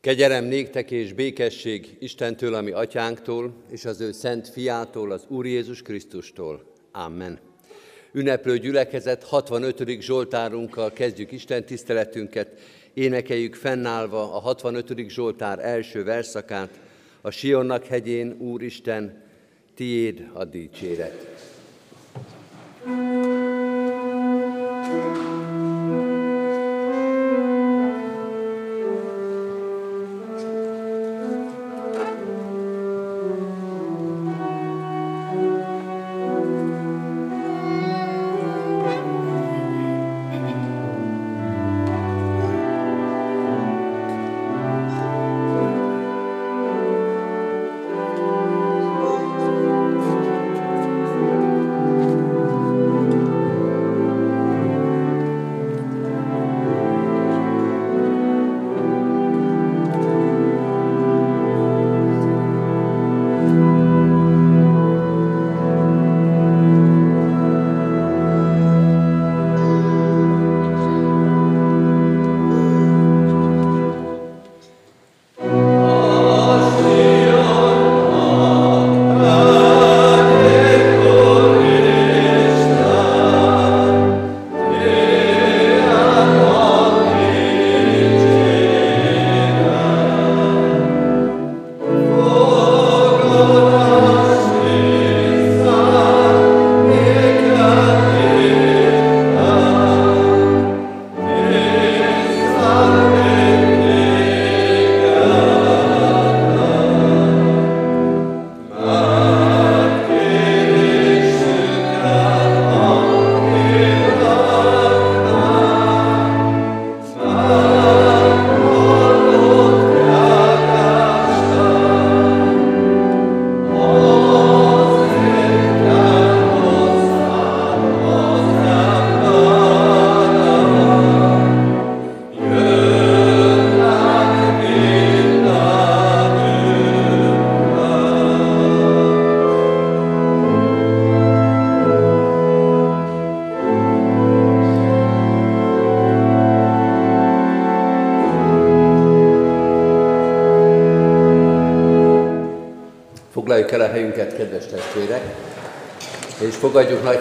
Kegyelem néktek és békesség Istentől, ami atyánktól, és az ő szent fiától, az Úr Jézus Krisztustól. Amen. Ünneplő gyülekezet 65. Zsoltárunkkal kezdjük Isten tiszteletünket, énekeljük fennállva a 65. Zsoltár első verszakát, a Sionnak hegyén, Úristen, tiéd a dicséret.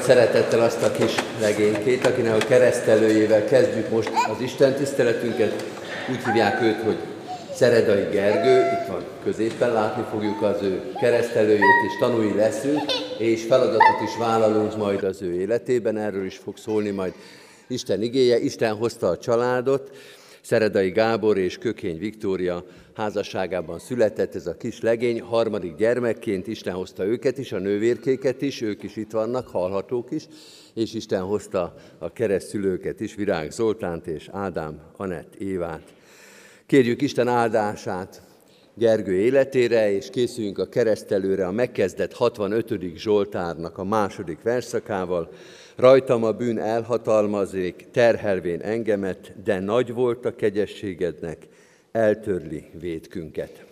Szeretettel azt a kis legénykét, akinek a keresztelőjével kezdjük most az Isten tiszteletünket. Úgy hívják őt, hogy Szeredai Gergő, itt van középen, látni fogjuk az ő keresztelőjét, és tanúi leszünk, és feladatot is vállalunk majd az ő életében, erről is fog szólni majd Isten igéje. Isten hozta a családot, Szeredai Gábor és Kökény Viktória házasságában született ez a kis legény, harmadik gyermekként Isten hozta őket is, a nővérkéket is, ők is itt vannak, hallhatók is, és Isten hozta a keresztülőket is, Virág Zoltánt és Ádám, Anett, Évát. Kérjük Isten áldását Gergő életére, és készüljünk a keresztelőre a megkezdett 65. Zsoltárnak a második verszakával. Rajtam a bűn elhatalmazék, terhelvén engemet, de nagy volt a kegyességednek, eltörli védkünket.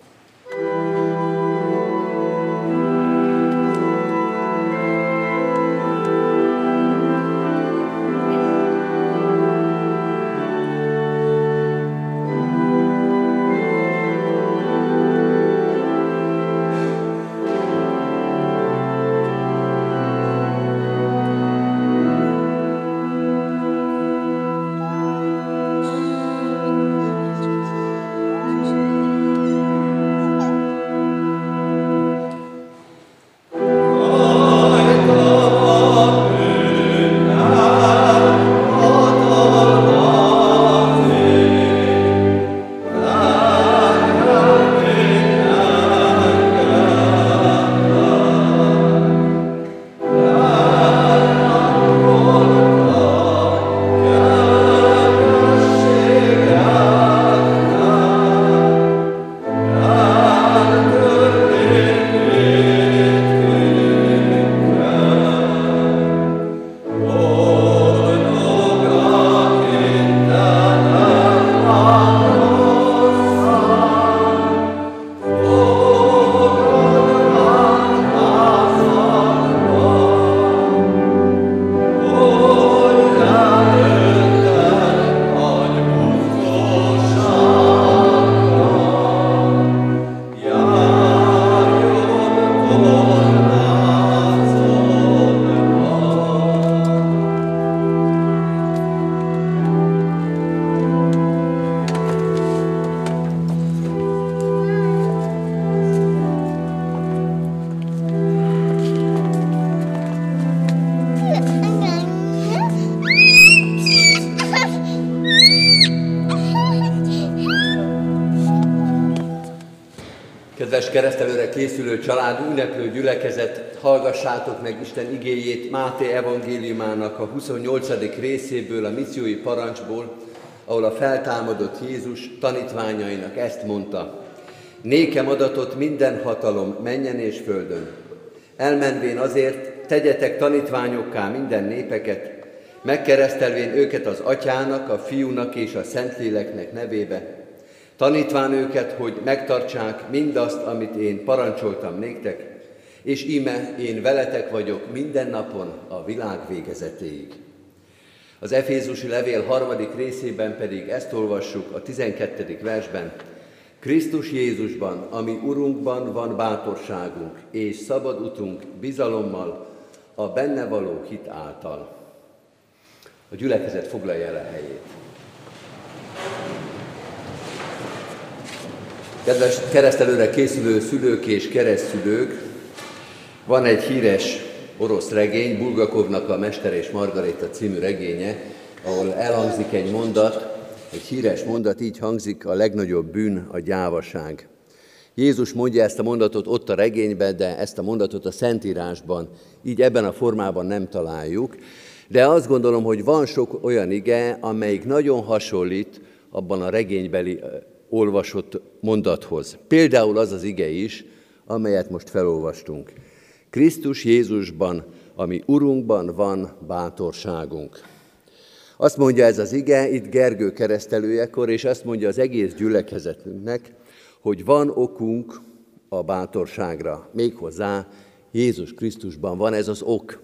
Isten igéjét Máté evangéliumának a 28. részéből, a missziói parancsból, ahol a feltámadott Jézus tanítványainak ezt mondta. Nékem adatot minden hatalom menjen és földön. Elmenvén azért tegyetek tanítványokká minden népeket, megkeresztelvén őket az atyának, a fiúnak és a szentléleknek nevébe, tanítván őket, hogy megtartsák mindazt, amit én parancsoltam néktek, és íme én veletek vagyok minden napon a világ végezetéig. Az Efézusi levél harmadik részében pedig ezt olvassuk a 12. versben. Krisztus Jézusban, ami Urunkban van bátorságunk és szabad utunk bizalommal, a benne való hit által. A gyülekezet foglalja el a helyét. Kedves keresztelőre készülő szülők és keresztülők, van egy híres orosz regény, Bulgakovnak a Mester és Margarita című regénye, ahol elhangzik egy mondat, egy híres mondat, így hangzik, a legnagyobb bűn a gyávaság. Jézus mondja ezt a mondatot ott a regényben, de ezt a mondatot a Szentírásban így ebben a formában nem találjuk. De azt gondolom, hogy van sok olyan ige, amelyik nagyon hasonlít abban a regénybeli olvasott mondathoz. Például az az ige is, amelyet most felolvastunk. Krisztus Jézusban, ami Urunkban van bátorságunk. Azt mondja ez az ige, itt Gergő keresztelőjekor, és azt mondja az egész gyülekezetünknek, hogy van okunk a bátorságra. Méghozzá Jézus Krisztusban van ez az ok.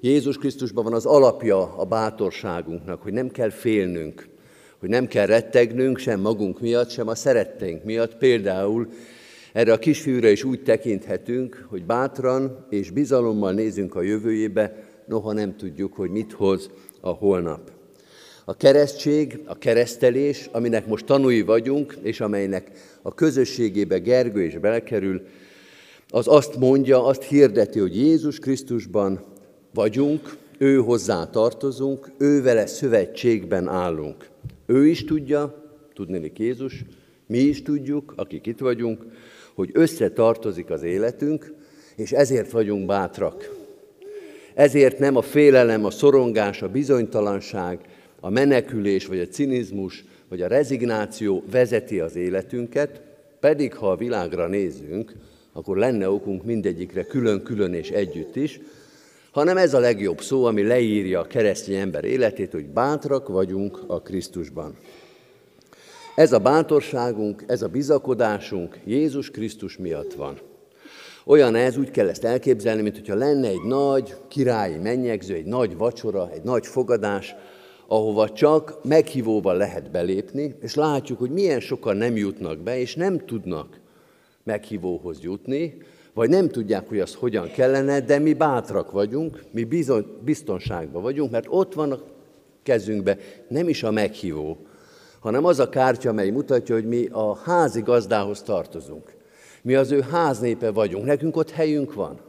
Jézus Krisztusban van az alapja a bátorságunknak, hogy nem kell félnünk, hogy nem kell rettegnünk sem magunk miatt, sem a szeretteink miatt. Például erre a kisfiúra is úgy tekinthetünk, hogy bátran és bizalommal nézünk a jövőjébe, noha nem tudjuk, hogy mit hoz a holnap. A keresztség, a keresztelés, aminek most tanúi vagyunk, és amelynek a közösségébe Gergő is belekerül, az azt mondja, azt hirdeti, hogy Jézus Krisztusban vagyunk, ő hozzá tartozunk, ő vele szövetségben állunk. Ő is tudja, tudnélik Jézus, mi is tudjuk, akik itt vagyunk, hogy összetartozik az életünk, és ezért vagyunk bátrak. Ezért nem a félelem, a szorongás, a bizonytalanság, a menekülés, vagy a cinizmus, vagy a rezignáció vezeti az életünket, pedig ha a világra nézünk, akkor lenne okunk mindegyikre külön-külön és együtt is, hanem ez a legjobb szó, ami leírja a keresztény ember életét, hogy bátrak vagyunk a Krisztusban. Ez a bátorságunk, ez a bizakodásunk Jézus Krisztus miatt van. Olyan ez, úgy kell ezt elképzelni, mint hogyha lenne egy nagy királyi mennyegző, egy nagy vacsora, egy nagy fogadás, ahova csak meghívóval lehet belépni, és látjuk, hogy milyen sokan nem jutnak be, és nem tudnak meghívóhoz jutni, vagy nem tudják, hogy az hogyan kellene, de mi bátrak vagyunk, mi bizony, biztonságban vagyunk, mert ott van a kezünkbe nem is a meghívó, hanem az a kártya, mely mutatja, hogy mi a házi gazdához tartozunk. Mi az ő háznépe vagyunk, nekünk ott helyünk van.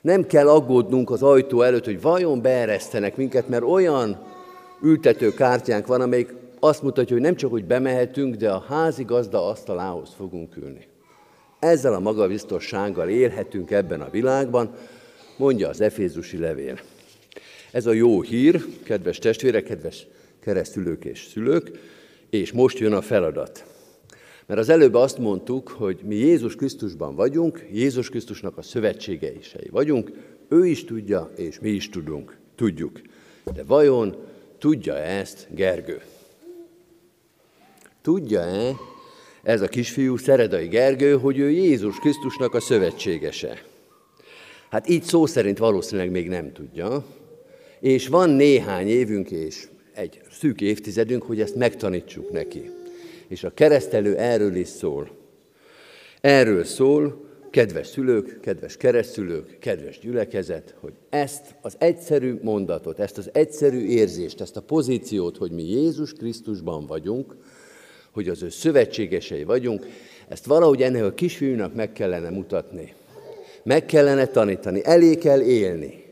Nem kell aggódnunk az ajtó előtt, hogy vajon beeresztenek minket, mert olyan ültető kártyánk van, amelyik azt mutatja, hogy nem csak, hogy bemehetünk, de a házi gazda asztalához fogunk ülni. Ezzel a magabiztossággal élhetünk ebben a világban, mondja az Efézusi levél. Ez a jó hír, kedves testvérek, kedves keresztülők és szülők, és most jön a feladat. Mert az előbb azt mondtuk, hogy mi Jézus Krisztusban vagyunk, Jézus Krisztusnak a szövetségeisei vagyunk, ő is tudja, és mi is tudunk, tudjuk. De vajon tudja ezt Gergő? Tudja-e ez a kisfiú, Szeredai Gergő, hogy ő Jézus Krisztusnak a szövetségese? Hát így szó szerint valószínűleg még nem tudja, és van néhány évünk és egy szűk évtizedünk, hogy ezt megtanítsuk neki. És a keresztelő erről is szól. Erről szól, kedves szülők, kedves keresztülők, kedves gyülekezet, hogy ezt az egyszerű mondatot, ezt az egyszerű érzést, ezt a pozíciót, hogy mi Jézus Krisztusban vagyunk, hogy az ő szövetségesei vagyunk, ezt valahogy ennek a kisfiúnak meg kellene mutatni. Meg kellene tanítani, elé kell élni,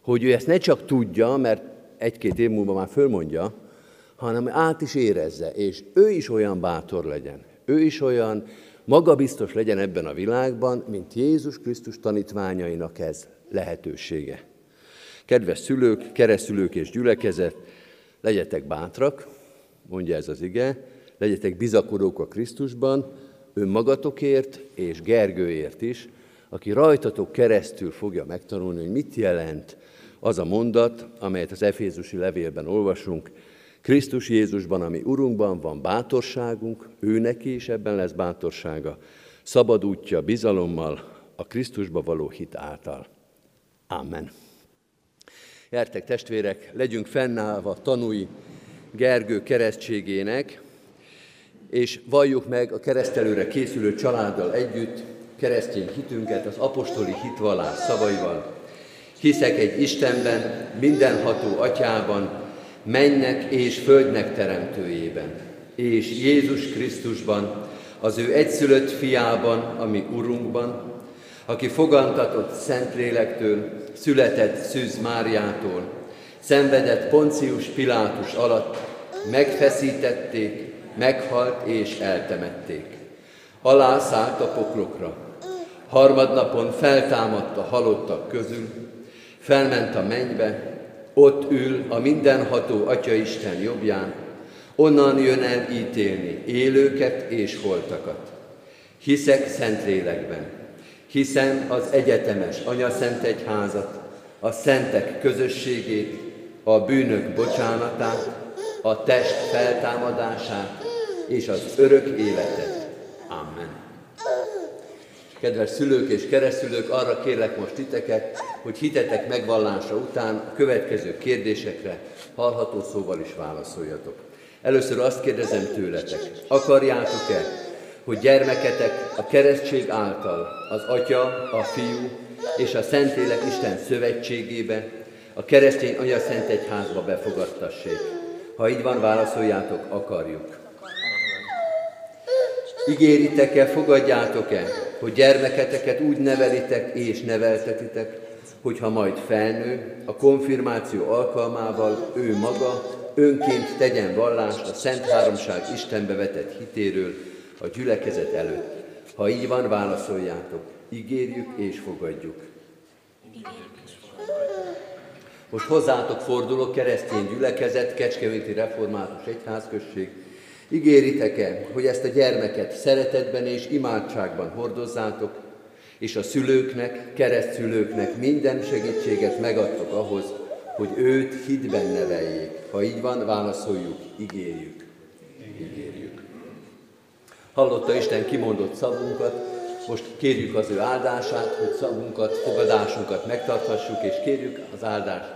hogy ő ezt ne csak tudja, mert egy-két év múlva már fölmondja, hanem át is érezze, és ő is olyan bátor legyen. Ő is olyan, maga biztos legyen ebben a világban, mint Jézus Krisztus tanítványainak ez lehetősége. Kedves szülők, keresztülők és gyülekezet, legyetek bátrak, mondja ez az ige, legyetek bizakodók a Krisztusban, önmagatokért és Gergőért is, aki rajtatok keresztül fogja megtanulni, hogy mit jelent az a mondat, amelyet az Efézusi levélben olvasunk, Krisztus Jézusban, ami Urunkban van bátorságunk, ő neki is ebben lesz bátorsága, szabad útja bizalommal, a Krisztusba való hit által. Amen. Jertek testvérek, legyünk fennállva tanúi Gergő keresztségének, és valljuk meg a keresztelőre készülő családdal együtt keresztény hitünket az apostoli hitvallás szavaival. Hiszek egy Istenben, mindenható atyában, mennek és földnek teremtőjében, és Jézus Krisztusban, az ő egyszülött fiában, ami Urunkban, aki fogantatott Szentlélektől, született Szűz Máriától, szenvedett Poncius Pilátus alatt, megfeszítették, meghalt és eltemették. Alá szállt a poklokra. Harmadnapon feltámadt a halottak közül, felment a mennybe, ott ül a mindenható Atya Isten jobbján, onnan jön el ítélni élőket és holtakat. Hiszek Szentlélekben, hiszen az egyetemes Anya Szent Egyházat, a szentek közösségét, a bűnök bocsánatát, a test feltámadását és az örök életet. Amen. Kedves szülők és keresztülők, arra kérlek most titeket, hogy hitetek megvallása után a következő kérdésekre hallható szóval is válaszoljatok. Először azt kérdezem tőletek, akarjátok-e, hogy gyermeketek a keresztség által az Atya, a Fiú és a Szentlélek Isten szövetségébe, a keresztény Anya Szent Egyházba befogadtassék. Ha így van, válaszoljátok, akarjuk. Ígéritek-e, fogadjátok-e, hogy gyermeketeket úgy nevelitek és neveltetitek, hogyha majd felnő, a konfirmáció alkalmával ő maga önként tegyen vallást a Szent Háromság Istenbe vetett hitéről a gyülekezet előtt. Ha így van, válaszoljátok. Ígérjük és fogadjuk. Most hozzátok fordulok, keresztény gyülekezet, Kecskeméti Református Egyházközség, Ígéritek-e, hogy ezt a gyermeket szeretetben és imádságban hordozzátok, és a szülőknek, keresztszülőknek minden segítséget megadtok ahhoz, hogy őt hitben neveljék. Ha így van, válaszoljuk, ígérjük. Ígérjük. Hallotta Isten kimondott szavunkat, most kérjük az ő áldását, hogy szavunkat, fogadásunkat megtarthassuk, és kérjük az áldást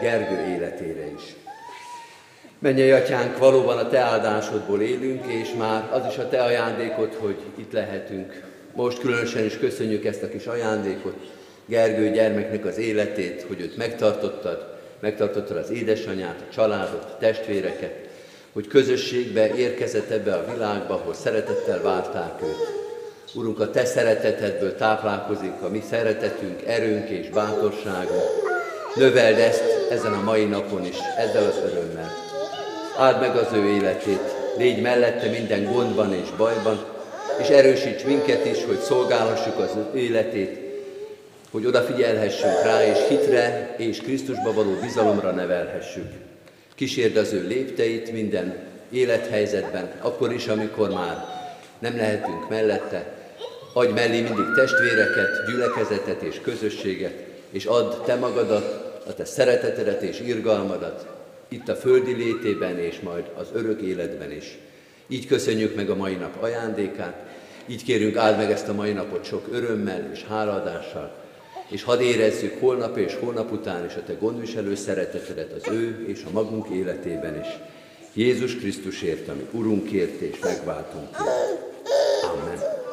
Gergő életére is. Mennyei atyánk, valóban a te áldásodból élünk, és már az is a te ajándékod, hogy itt lehetünk. Most különösen is köszönjük ezt a kis ajándékot, Gergő gyermeknek az életét, hogy őt megtartottad, megtartottad az édesanyát, a családot, a testvéreket, hogy közösségbe érkezett ebbe a világba, ahol szeretettel várták őt. Urunk, a Te szeretetedből táplálkozik a mi szeretetünk, erőnk és bátorságunk. Növeld ezt ezen a mai napon is, ezzel az örömmel áld meg az ő életét, légy mellette minden gondban és bajban, és erősíts minket is, hogy szolgálhassuk az életét, hogy odafigyelhessünk rá, és hitre és Krisztusba való bizalomra nevelhessük. Kísérd az ő lépteit minden élethelyzetben, akkor is, amikor már nem lehetünk mellette. Adj mellé mindig testvéreket, gyülekezetet és közösséget, és add te magadat, a te szeretetedet és irgalmadat, itt a földi létében és majd az örök életben is. Így köszönjük meg a mai nap ajándékát, így kérünk áld meg ezt a mai napot sok örömmel és háladással, és hadd érezzük holnap és holnap után is a Te gondviselő szeretetedet az ő és a magunk életében is. Jézus Krisztusért, ami Urunkért és megváltunkért. Amen.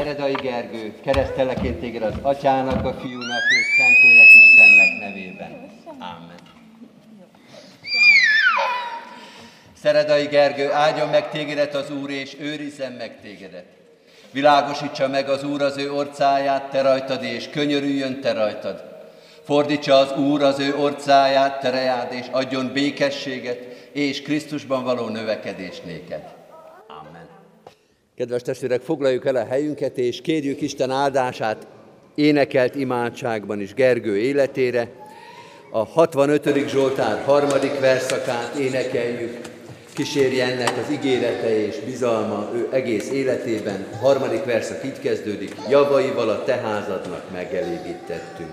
Eredai Gergő, kereszteleként téged az Atyának, a Fiúnak és Szentlélek Istennek nevében. Amen. Szeredai Gergő, áldjon meg tégedet az Úr, és őrizzen meg tégedet. Világosítsa meg az Úr az ő orcáját, te rajtad, és könyörüljön te rajtad. Fordítsa az Úr az ő orcáját, te rejád, és adjon békességet, és Krisztusban való növekedés néked. Kedves testvérek, foglaljuk el a helyünket, és kérjük Isten áldását énekelt imádságban is Gergő életére. A 65. Zsoltár harmadik verszakát énekeljük, kísérje ennek az ígérete és bizalma ő egész életében. A harmadik verszak így kezdődik, javaival a te házadnak megelégítettünk.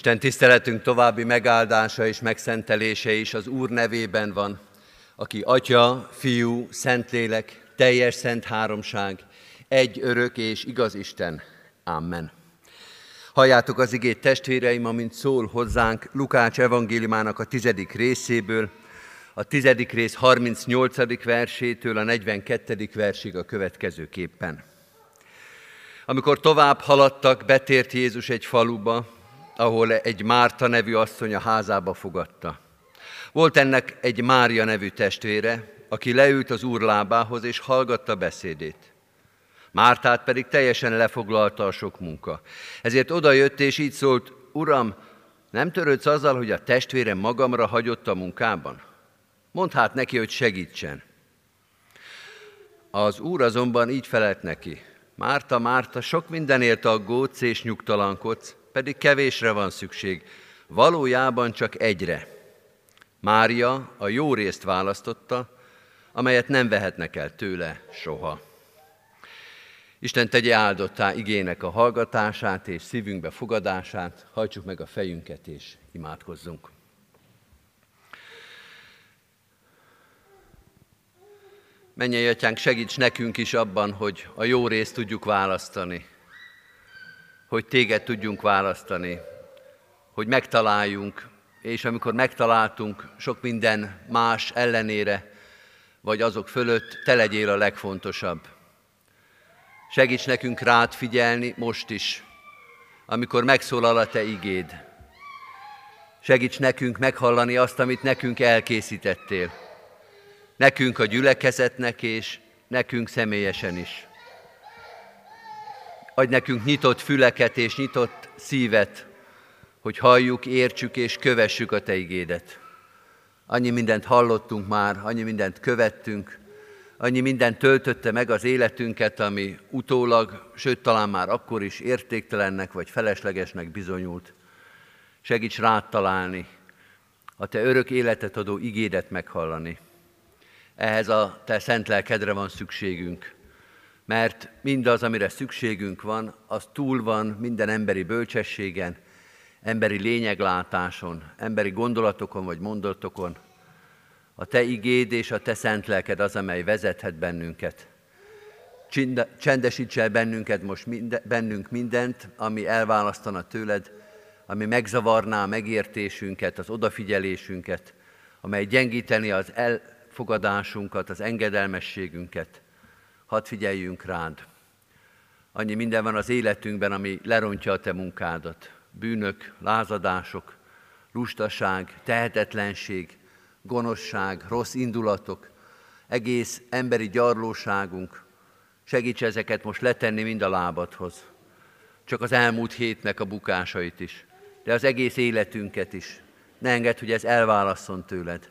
Isten tiszteletünk további megáldása és megszentelése is az Úr nevében van, aki Atya, Fiú, Szentlélek, teljes szent háromság, egy örök és igaz Isten. Amen. Halljátok az igét testvéreim, amint szól hozzánk Lukács evangéliumának a tizedik részéből, a tizedik rész 38. versétől a 42. versig a következőképpen. Amikor tovább haladtak, betért Jézus egy faluba, ahol egy Márta nevű asszony a házába fogadta. Volt ennek egy Mária nevű testvére, aki leült az úr lábához és hallgatta beszédét. Mártát pedig teljesen lefoglalta a sok munka. Ezért odajött és így szólt, Uram, nem törődsz azzal, hogy a testvérem magamra hagyott a munkában? Mondd hát neki, hogy segítsen. Az úr azonban így felelt neki, Márta, Márta, sok mindenért aggódsz és nyugtalankodsz, pedig kevésre van szükség, valójában csak egyre. Mária a jó részt választotta, amelyet nem vehetnek el tőle soha. Isten tegye áldottá igének a hallgatását és szívünkbe fogadását, hajtsuk meg a fejünket és imádkozzunk. Menjen, Atyánk, segíts nekünk is abban, hogy a jó részt tudjuk választani, hogy téged tudjunk választani, hogy megtaláljunk, és amikor megtaláltunk sok minden más ellenére, vagy azok fölött, te legyél a legfontosabb. Segíts nekünk rád figyelni most is, amikor megszólal a te igéd. Segíts nekünk meghallani azt, amit nekünk elkészítettél. Nekünk a gyülekezetnek és nekünk személyesen is. Adj nekünk nyitott füleket és nyitott szívet, hogy halljuk, értsük és kövessük a Te igédet. Annyi mindent hallottunk már, annyi mindent követtünk, annyi mindent töltötte meg az életünket, ami utólag, sőt talán már akkor is értéktelennek vagy feleslegesnek bizonyult. Segíts rád találni, a Te örök életet adó igédet meghallani. Ehhez a Te szent lelkedre van szükségünk mert mindaz, amire szükségünk van, az túl van minden emberi bölcsességen, emberi lényeglátáson, emberi gondolatokon vagy mondatokon. A Te igéd és a Te szent lelked az, amely vezethet bennünket. Csendesíts el bennünket most minde, bennünk mindent, ami elválasztana tőled, ami megzavarná a megértésünket, az odafigyelésünket, amely gyengíteni az elfogadásunkat, az engedelmességünket. Hadd figyeljünk rád. Annyi minden van az életünkben, ami lerontja a te munkádat. Bűnök, lázadások, lustaság, tehetetlenség, gonoszság, rossz indulatok, egész emberi gyarlóságunk. Segíts ezeket most letenni mind a lábadhoz. Csak az elmúlt hétnek a bukásait is, de az egész életünket is. Ne engedd, hogy ez elválasszon tőled.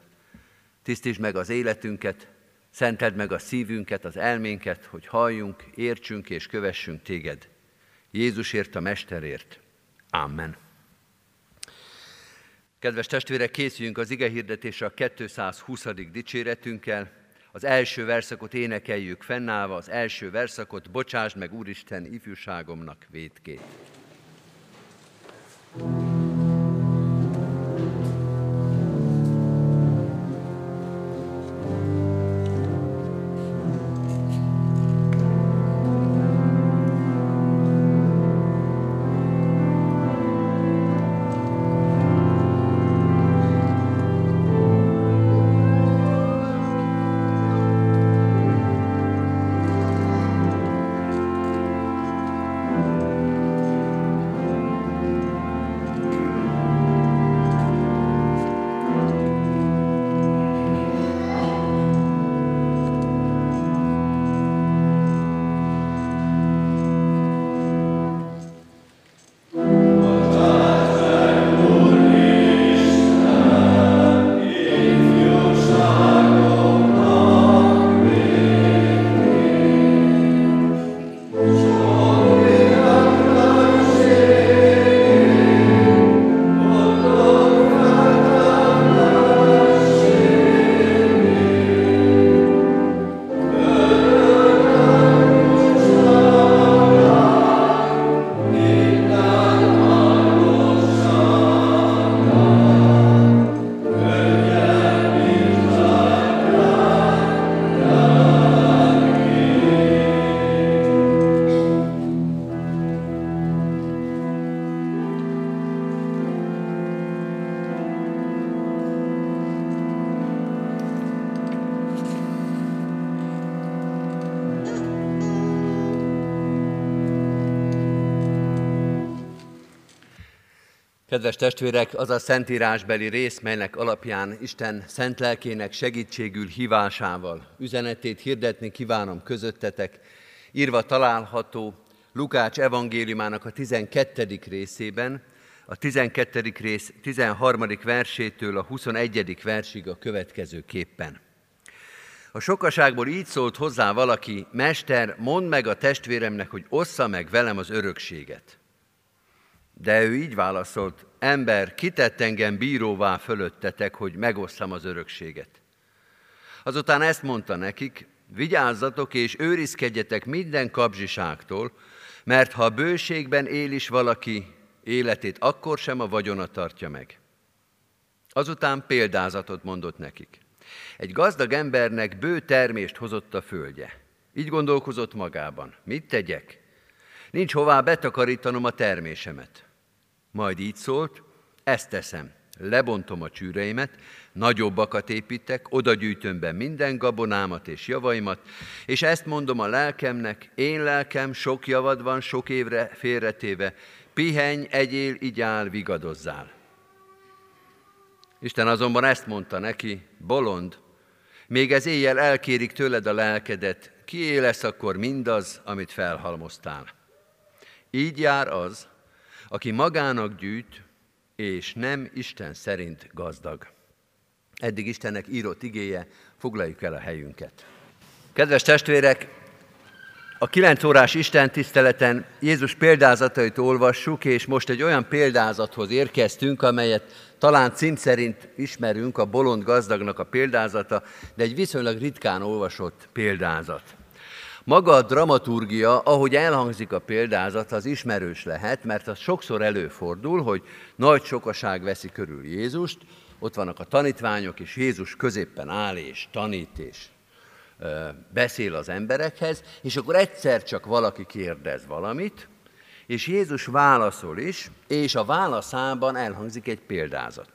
Tisztítsd meg az életünket, szenteld meg a szívünket, az elménket, hogy halljunk, értsünk és kövessünk téged. Jézusért, a Mesterért. Amen. Kedves testvérek, készüljünk az ige hirdetésre a 220. dicséretünkkel. Az első verszakot énekeljük fennállva, az első verszakot, bocsásd meg Úristen ifjúságomnak védkét. thank you Kedves testvérek, az a szentírásbeli rész, melynek alapján Isten szent lelkének segítségül hívásával üzenetét hirdetni kívánom közöttetek, írva található Lukács evangéliumának a 12. részében, a 12. rész 13. versétől a 21. versig a következő képpen. A sokaságból így szólt hozzá valaki, Mester, mondd meg a testvéremnek, hogy ossza meg velem az örökséget. De ő így válaszolt, ember, kitett engem bíróvá fölöttetek, hogy megosszam az örökséget. Azután ezt mondta nekik, vigyázzatok és őrizkedjetek minden kapzsiságtól, mert ha bőségben él is valaki, életét akkor sem a vagyona tartja meg. Azután példázatot mondott nekik. Egy gazdag embernek bő termést hozott a földje. Így gondolkozott magában. Mit tegyek? Nincs hová betakarítanom a termésemet. Majd így szólt, ezt teszem, lebontom a csűreimet, nagyobbakat építek, oda gyűjtöm be minden gabonámat és javaimat, és ezt mondom a lelkemnek, én lelkem, sok javad van, sok évre félretéve, pihenj, egyél, igyál, vigadozzál. Isten azonban ezt mondta neki, bolond, még ez éjjel elkérik tőled a lelkedet, kié lesz akkor mindaz, amit felhalmoztál. Így jár az, aki magának gyűjt, és nem Isten szerint gazdag. Eddig Istennek írott igéje, foglaljuk el a helyünket. Kedves testvérek, a kilenc órás Isten tiszteleten Jézus példázatait olvassuk, és most egy olyan példázathoz érkeztünk, amelyet talán cím szerint ismerünk, a bolond gazdagnak a példázata, de egy viszonylag ritkán olvasott példázat. Maga a dramaturgia, ahogy elhangzik a példázat, az ismerős lehet, mert az sokszor előfordul, hogy nagy sokaság veszi körül Jézust, ott vannak a tanítványok, és Jézus középpen áll és tanít, és beszél az emberekhez, és akkor egyszer csak valaki kérdez valamit, és Jézus válaszol is, és a válaszában elhangzik egy példázat.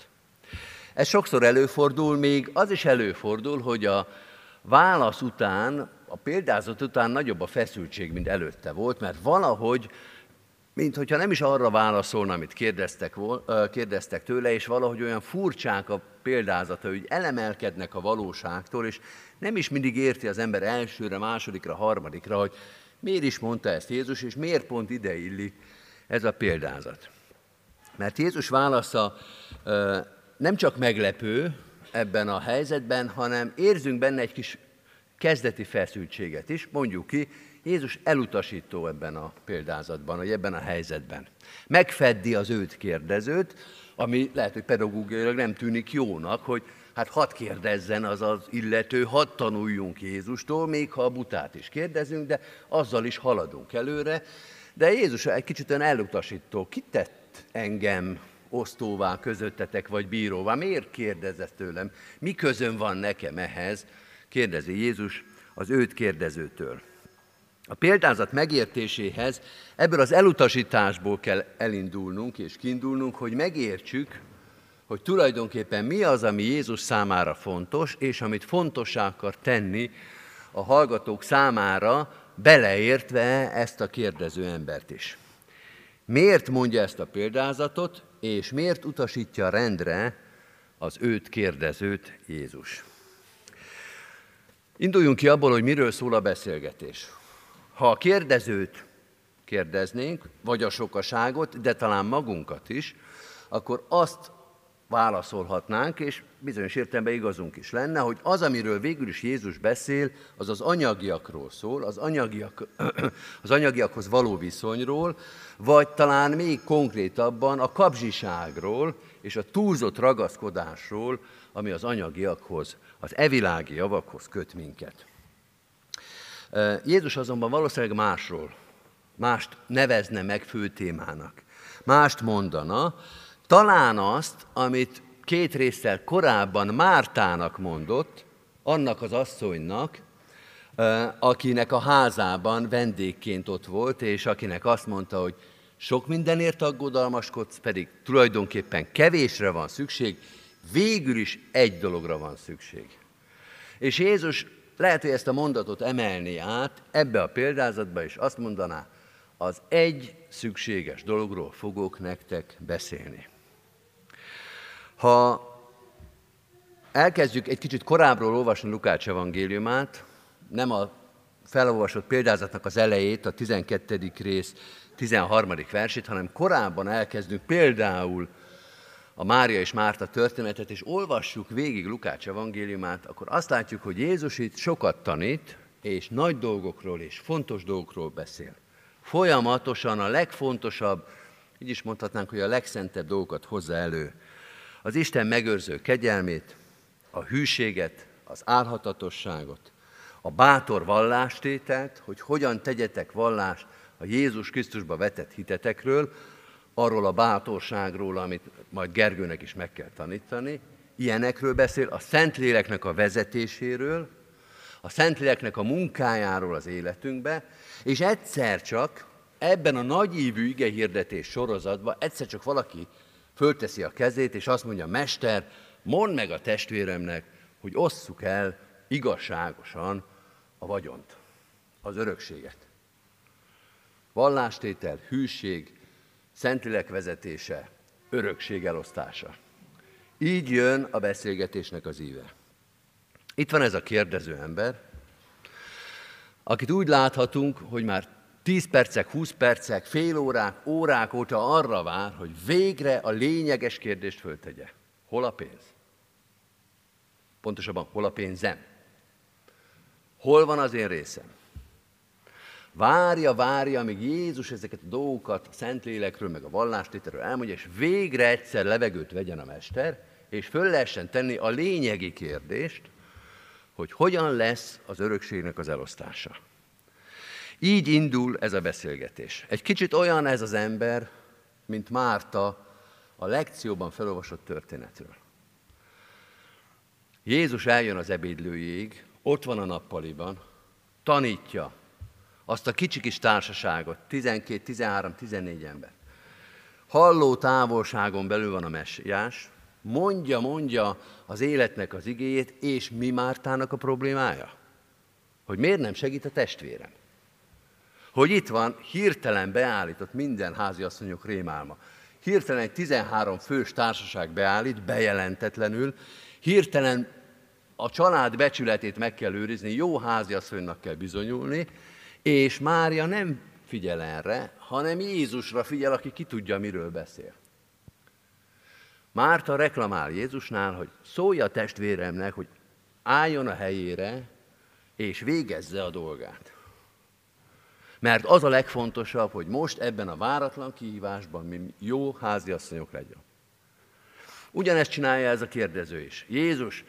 Ez sokszor előfordul, még az is előfordul, hogy a válasz után, a példázat után nagyobb a feszültség, mint előtte volt, mert valahogy, mint hogyha nem is arra válaszolna, amit kérdeztek, kérdeztek tőle, és valahogy olyan furcsák a példázata, hogy elemelkednek a valóságtól, és nem is mindig érti az ember elsőre, másodikra, harmadikra, hogy miért is mondta ezt Jézus, és miért pont ide illik ez a példázat. Mert Jézus válasza nem csak meglepő ebben a helyzetben, hanem érzünk benne egy kis kezdeti feszültséget is. Mondjuk ki, Jézus elutasító ebben a példázatban, vagy ebben a helyzetben. Megfeddi az őt kérdezőt, ami lehet, hogy pedagógiailag nem tűnik jónak, hogy hát hadd kérdezzen az az illető, hadd tanuljunk Jézustól, még ha a butát is kérdezünk, de azzal is haladunk előre. De Jézus egy kicsit olyan elutasító, kitett engem osztóvá közöttetek, vagy bíróvá? Miért kérdezett tőlem? Mi közön van nekem ehhez? Kérdezi Jézus az őt kérdezőtől. A példázat megértéséhez ebből az elutasításból kell elindulnunk és kiindulnunk, hogy megértsük, hogy tulajdonképpen mi az, ami Jézus számára fontos, és amit fontossá akar tenni a hallgatók számára, beleértve ezt a kérdező embert is. Miért mondja ezt a példázatot, és miért utasítja rendre az őt kérdezőt Jézus? Induljunk ki abból, hogy miről szól a beszélgetés. Ha a kérdezőt kérdeznénk, vagy a sokaságot, de talán magunkat is, akkor azt válaszolhatnánk, és bizonyos értelemben igazunk is lenne, hogy az, amiről végül is Jézus beszél, az az anyagiakról szól, az, anyagiak, az anyagiakhoz való viszonyról, vagy talán még konkrétabban a kapzsiságról és a túlzott ragaszkodásról, ami az anyagiakhoz, az evilági javakhoz köt minket. Jézus azonban valószínűleg másról, mást nevezne meg fő témának. Mást mondana, talán azt, amit két résszel korábban Mártának mondott, annak az asszonynak, akinek a házában vendégként ott volt, és akinek azt mondta, hogy sok mindenért aggodalmaskodsz, pedig tulajdonképpen kevésre van szükség, végül is egy dologra van szükség. És Jézus lehet, hogy ezt a mondatot emelni át ebbe a példázatba, és azt mondaná, az egy szükséges dologról fogok nektek beszélni. Ha elkezdjük egy kicsit korábbról olvasni Lukács evangéliumát, nem a felolvasott példázatnak az elejét, a 12. rész 13. versét, hanem korábban elkezdünk például a Mária és Márta történetet, és olvassuk végig Lukács evangéliumát, akkor azt látjuk, hogy Jézus itt sokat tanít, és nagy dolgokról és fontos dolgokról beszél. Folyamatosan a legfontosabb, így is mondhatnánk, hogy a legszentebb dolgokat hozza elő az Isten megőrző kegyelmét, a hűséget, az álhatatosságot, a bátor vallástételt, hogy hogyan tegyetek vallást a Jézus Krisztusba vetett hitetekről, arról a bátorságról, amit majd Gergőnek is meg kell tanítani, ilyenekről beszél, a Szentléleknek a vezetéséről, a Szentléleknek a munkájáról az életünkbe, és egyszer csak ebben a nagyívű igehirdetés sorozatban egyszer csak valaki fölteszi a kezét, és azt mondja, Mester, mondd meg a testvéremnek, hogy osszuk el igazságosan a vagyont, az örökséget. Vallástétel, hűség, szentilek vezetése, örökség elosztása. Így jön a beszélgetésnek az íve. Itt van ez a kérdező ember, akit úgy láthatunk, hogy már 10 percek, 20 percek, fél órák, órák óta arra vár, hogy végre a lényeges kérdést föltegye. Hol a pénz? Pontosabban, hol a pénzem? Hol van az én részem? Várja, várja, amíg Jézus ezeket a dolgokat a Szentlélekről, meg a vallástételről elmondja, és végre egyszer levegőt vegyen a Mester, és föl lehessen tenni a lényegi kérdést, hogy hogyan lesz az örökségnek az elosztása. Így indul ez a beszélgetés. Egy kicsit olyan ez az ember, mint Márta a lekcióban felolvasott történetről. Jézus eljön az ebédlőjéig, ott van a nappaliban, tanítja azt a kicsi kis társaságot, 12, 13, 14 ember. Halló távolságon belül van a messiás, mondja, mondja az életnek az igéjét, és mi Mártának a problémája? Hogy miért nem segít a testvérem? Hogy itt van, hirtelen beállított minden háziasszonyok rémálma. Hirtelen egy 13 fős társaság beállít, bejelentetlenül, hirtelen a család becsületét meg kell őrizni, jó háziasszonynak kell bizonyulni, és Mária nem figyel erre, hanem Jézusra figyel, aki ki tudja, miről beszél. Márta reklamál Jézusnál, hogy szólja a testvéremnek, hogy álljon a helyére, és végezze a dolgát. Mert az a legfontosabb, hogy most ebben a váratlan kihívásban mi jó háziasszonyok legyen. Ugyanezt csinálja ez a kérdező is. Jézus,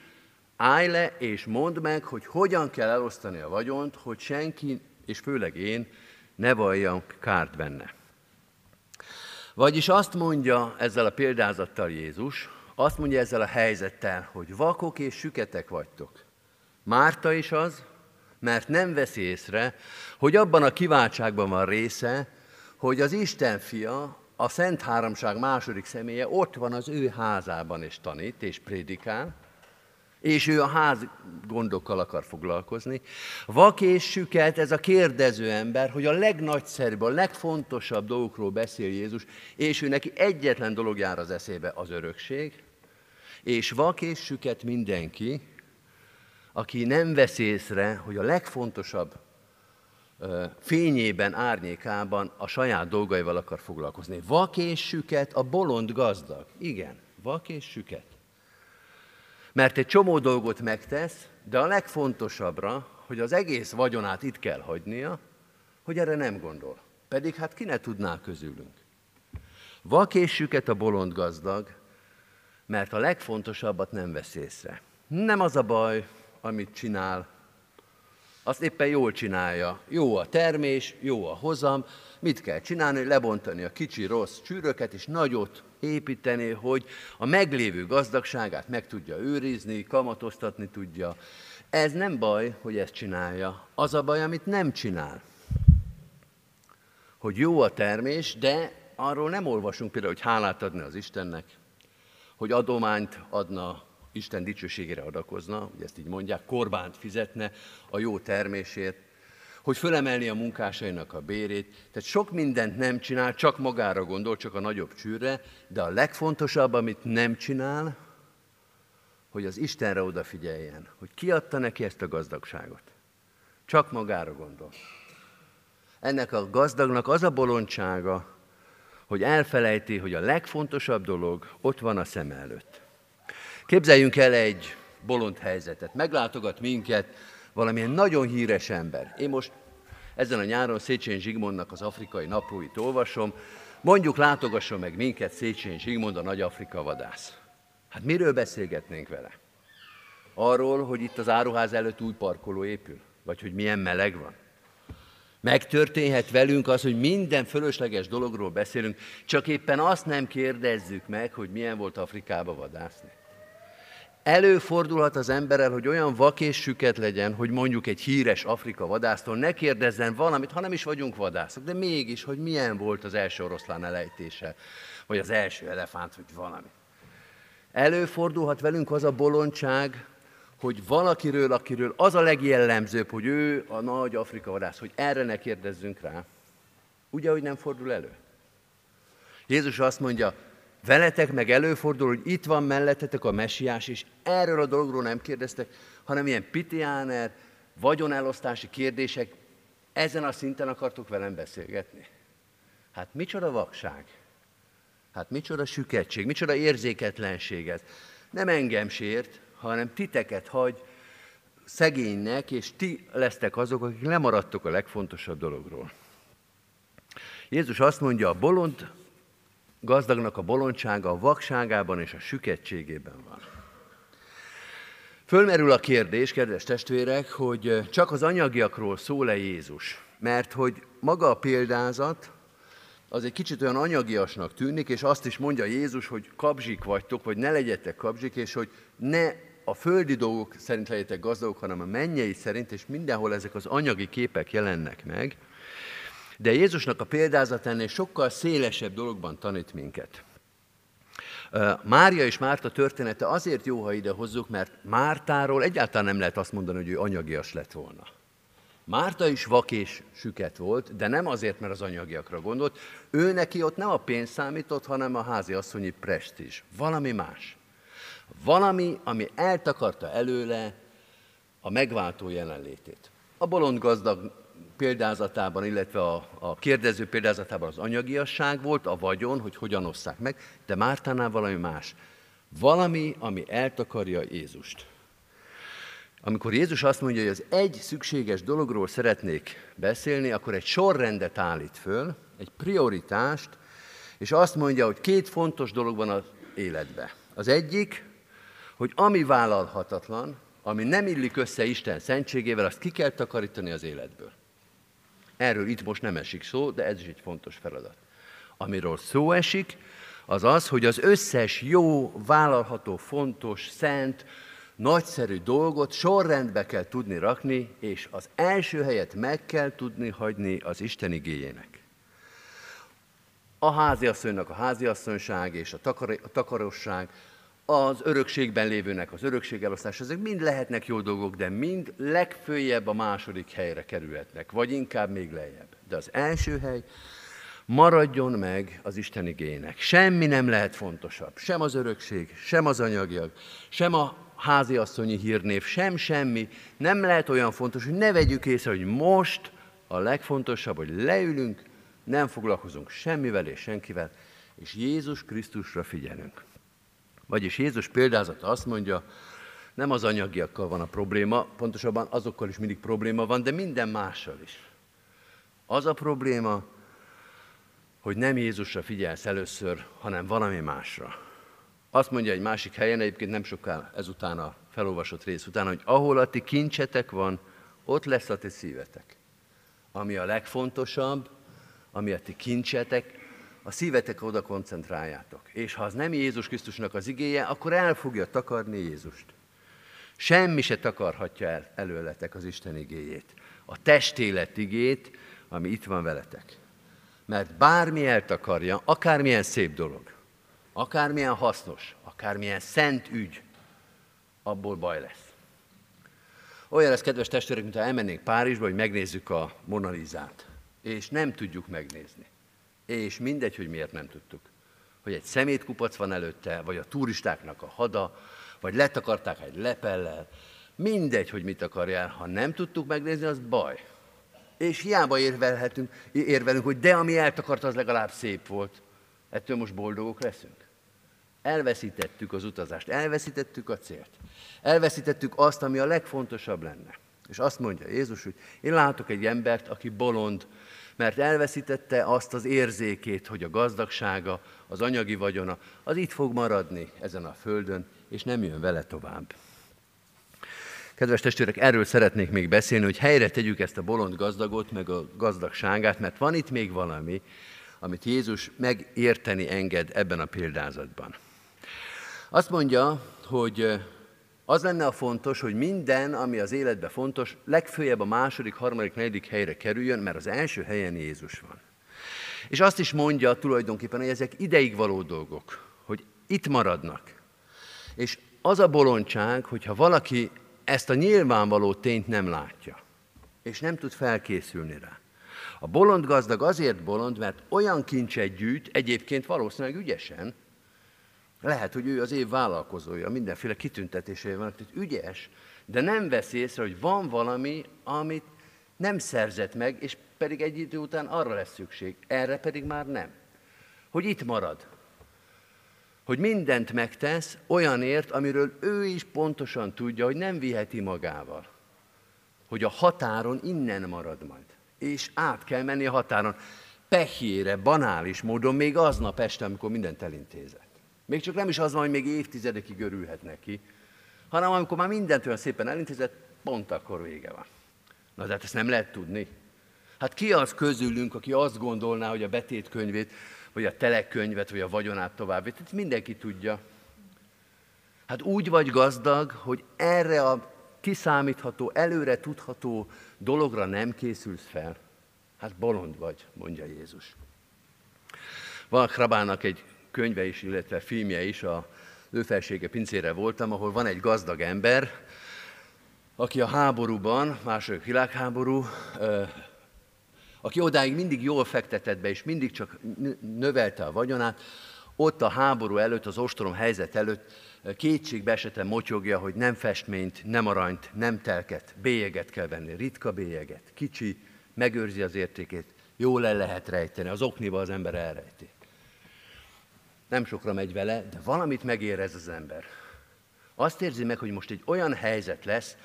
állj le és mondd meg, hogy hogyan kell elosztani a vagyont, hogy senki, és főleg én, ne valljam kárt benne. Vagyis azt mondja ezzel a példázattal Jézus, azt mondja ezzel a helyzettel, hogy vakok és süketek vagytok. Márta is az, mert nem veszi észre, hogy abban a kiváltságban van része, hogy az Isten fia, a Szent Háromság második személye ott van az ő házában és tanít és prédikál, és ő a ház gondokkal akar foglalkozni. Vak és süket ez a kérdező ember, hogy a legnagyszerűbb, a legfontosabb dolgokról beszél Jézus, és ő neki egyetlen dolog jár az eszébe, az örökség, és vak és süket mindenki, aki nem vesz észre, hogy a legfontosabb fényében, árnyékában a saját dolgaival akar foglalkozni. Vak és süket, a bolond gazdag. Igen, vak és süket. Mert egy csomó dolgot megtesz, de a legfontosabbra, hogy az egész vagyonát itt kell hagynia, hogy erre nem gondol. Pedig hát ki ne tudná közülünk. Vakésüket a bolond gazdag, mert a legfontosabbat nem vesz észre. Nem az a baj, amit csinál, azt éppen jól csinálja. Jó a termés, jó a hozam, mit kell csinálni? Lebontani a kicsi rossz csűröket, és nagyot építeni, hogy a meglévő gazdagságát meg tudja őrizni, kamatoztatni tudja. Ez nem baj, hogy ezt csinálja. Az a baj, amit nem csinál. Hogy jó a termés, de arról nem olvasunk például, hogy hálát adni az Istennek, hogy adományt adna Isten dicsőségére adakozna, ugye ezt így mondják, korbánt fizetne a jó termésért, hogy fölemelni a munkásainak a bérét. Tehát sok mindent nem csinál, csak magára gondol, csak a nagyobb csűrre, de a legfontosabb, amit nem csinál, hogy az Istenre odafigyeljen, hogy kiadta neki ezt a gazdagságot. Csak magára gondol. Ennek a gazdagnak az a bolondsága, hogy elfelejti, hogy a legfontosabb dolog ott van a szem előtt. Képzeljünk el egy bolond helyzetet. Meglátogat minket valamilyen nagyon híres ember. Én most ezen a nyáron Széchenyi Zsigmondnak az afrikai naplóit olvasom. Mondjuk látogasson meg minket Széchenyi Zsigmond, a nagy Afrika vadász. Hát miről beszélgetnénk vele? Arról, hogy itt az áruház előtt új parkoló épül? Vagy hogy milyen meleg van? Megtörténhet velünk az, hogy minden fölösleges dologról beszélünk, csak éppen azt nem kérdezzük meg, hogy milyen volt Afrikába vadászni. Előfordulhat az emberrel, hogy olyan vak és süket legyen, hogy mondjuk egy híres Afrika vadásztól ne kérdezzen valamit, ha nem is vagyunk vadászok, de mégis, hogy milyen volt az első oroszlán elejtése, vagy az első elefánt, vagy valami. Előfordulhat velünk az a bolondság, hogy valakiről, akiről az a legjellemzőbb, hogy ő a nagy Afrika vadász, hogy erre ne kérdezzünk rá. Ugye, hogy nem fordul elő? Jézus azt mondja, Veletek meg előfordul, hogy itt van mellettetek a messiás, és erről a dologról nem kérdeztek, hanem ilyen pitiáner, vagyonelosztási kérdések, ezen a szinten akartok velem beszélgetni. Hát micsoda vakság, hát micsoda süketség, micsoda érzéketlenség ez. Nem engem sért, hanem titeket hagy szegénynek, és ti lesztek azok, akik lemaradtok a legfontosabb dologról. Jézus azt mondja, a bolond gazdagnak a bolondsága a vakságában és a süketségében van. Fölmerül a kérdés, kedves testvérek, hogy csak az anyagiakról szól-e Jézus? mert hogy maga a példázat az egy kicsit olyan anyagiasnak tűnik, és azt is mondja Jézus, hogy kabzsik vagytok, vagy ne legyetek kabzsik, és hogy ne a földi dolgok szerint legyetek gazdagok, hanem a mennyei szerint, és mindenhol ezek az anyagi képek jelennek meg. De Jézusnak a példázat ennél sokkal szélesebb dologban tanít minket. Mária és Márta története azért jó, ha ide hozzuk, mert Mártáról egyáltalán nem lehet azt mondani, hogy ő anyagias lett volna. Márta is vak és süket volt, de nem azért, mert az anyagiakra gondolt. Ő neki ott nem a pénz számított, hanem a házi asszonyi presztízs. Valami más. Valami, ami eltakarta előle a megváltó jelenlétét. A bolond gazdag példázatában, illetve a, a kérdező példázatában az anyagiasság volt, a vagyon, hogy hogyan osszák meg, de Mártánál valami más. Valami, ami eltakarja Jézust. Amikor Jézus azt mondja, hogy az egy szükséges dologról szeretnék beszélni, akkor egy sorrendet állít föl, egy prioritást, és azt mondja, hogy két fontos dolog van az életbe. Az egyik, hogy ami vállalhatatlan, ami nem illik össze Isten szentségével, azt ki kell takarítani az életből. Erről itt most nem esik szó, de ez is egy fontos feladat. Amiről szó esik, az az, hogy az összes jó, vállalható, fontos, szent, nagyszerű dolgot sorrendbe kell tudni rakni, és az első helyet meg kell tudni hagyni az Isten igényének. A háziasszonynak a háziasszonyság és a, takar, a takarosság, az örökségben lévőnek az örökségelosztás, ezek mind lehetnek jó dolgok, de mind legfőjebb a második helyre kerülhetnek, vagy inkább még lejjebb. De az első hely maradjon meg az Isten igénynek. Semmi nem lehet fontosabb. Sem az örökség, sem az anyagiak, sem a háziasszonyi hírnév, sem semmi. Nem lehet olyan fontos, hogy ne vegyük észre, hogy most a legfontosabb, hogy leülünk, nem foglalkozunk semmivel és senkivel, és Jézus Krisztusra figyelünk. Vagyis Jézus példázata azt mondja, nem az anyagiakkal van a probléma, pontosabban azokkal is mindig probléma van, de minden mással is. Az a probléma, hogy nem Jézusra figyelsz először, hanem valami másra. Azt mondja egy másik helyen, egyébként nem sokkal ezután a felolvasott rész után, hogy ahol a ti kincsetek van, ott lesz a ti szívetek. Ami a legfontosabb, ami a ti kincsetek, a szívetek oda koncentráljátok. És ha az nem Jézus Krisztusnak az igéje, akkor el fogja takarni Jézust. Semmi se takarhatja el előletek az Isten igéjét. A testélet igét, ami itt van veletek. Mert bármi eltakarja, akármilyen szép dolog, akármilyen hasznos, akármilyen szent ügy, abból baj lesz. Olyan lesz, kedves testvérek, mintha elmennénk Párizsba, hogy megnézzük a Monalizát, és nem tudjuk megnézni. És mindegy, hogy miért nem tudtuk. Hogy egy szemétkupac van előtte, vagy a turistáknak a hada, vagy letakarták egy lepellel. Mindegy, hogy mit akarjál. Ha nem tudtuk megnézni, az baj. És hiába érvelhetünk, érvelünk, hogy de ami eltakart, az legalább szép volt. Ettől most boldogok leszünk. Elveszítettük az utazást, elveszítettük a célt. Elveszítettük azt, ami a legfontosabb lenne. És azt mondja Jézus, hogy én látok egy embert, aki bolond, mert elveszítette azt az érzékét, hogy a gazdagsága, az anyagi vagyona, az itt fog maradni ezen a földön, és nem jön vele tovább. Kedves testvérek, erről szeretnék még beszélni, hogy helyre tegyük ezt a bolond gazdagot, meg a gazdagságát, mert van itt még valami, amit Jézus megérteni enged ebben a példázatban. Azt mondja, hogy az lenne a fontos, hogy minden, ami az életben fontos, legfőjebb a második, harmadik, negyedik helyre kerüljön, mert az első helyen Jézus van. És azt is mondja tulajdonképpen, hogy ezek ideig való dolgok, hogy itt maradnak. És az a bolondság, hogyha valaki ezt a nyilvánvaló tényt nem látja, és nem tud felkészülni rá. A bolond gazdag azért bolond, mert olyan kincset gyűjt, egyébként valószínűleg ügyesen, lehet, hogy ő az év vállalkozója, mindenféle kitüntetései van, tehát ügyes, de nem vesz észre, hogy van valami, amit nem szerzett meg, és pedig egy idő után arra lesz szükség, erre pedig már nem. Hogy itt marad. Hogy mindent megtesz olyanért, amiről ő is pontosan tudja, hogy nem viheti magával. Hogy a határon innen marad majd. És át kell menni a határon. Pehjére, banális módon, még aznap este, amikor mindent elintézett. Még csak nem is az van, hogy még évtizedekig örülhet neki, hanem amikor már mindent olyan szépen elintézett, pont akkor vége van. Na de hát ezt nem lehet tudni. Hát ki az közülünk, aki azt gondolná, hogy a betétkönyvét, vagy a telekönyvet, vagy a vagyonát tovább Hát mindenki tudja. Hát úgy vagy gazdag, hogy erre a kiszámítható, előre tudható dologra nem készülsz fel. Hát bolond vagy, mondja Jézus. Van Krabának egy könyve is, illetve filmje is, a lőfelsége pincére voltam, ahol van egy gazdag ember, aki a háborúban, második világháború, aki odáig mindig jól fektetett be, és mindig csak növelte a vagyonát, ott a háború előtt, az ostrom helyzet előtt kétségbe eseten motyogja, hogy nem festményt, nem aranyt, nem telket, bélyeget kell venni, ritka bélyeget, kicsi, megőrzi az értékét, jól el lehet rejteni, az okniba az ember elrejti. Nem sokra megy vele, de valamit megérez az ember. Azt érzi meg, hogy most egy olyan helyzet lesz,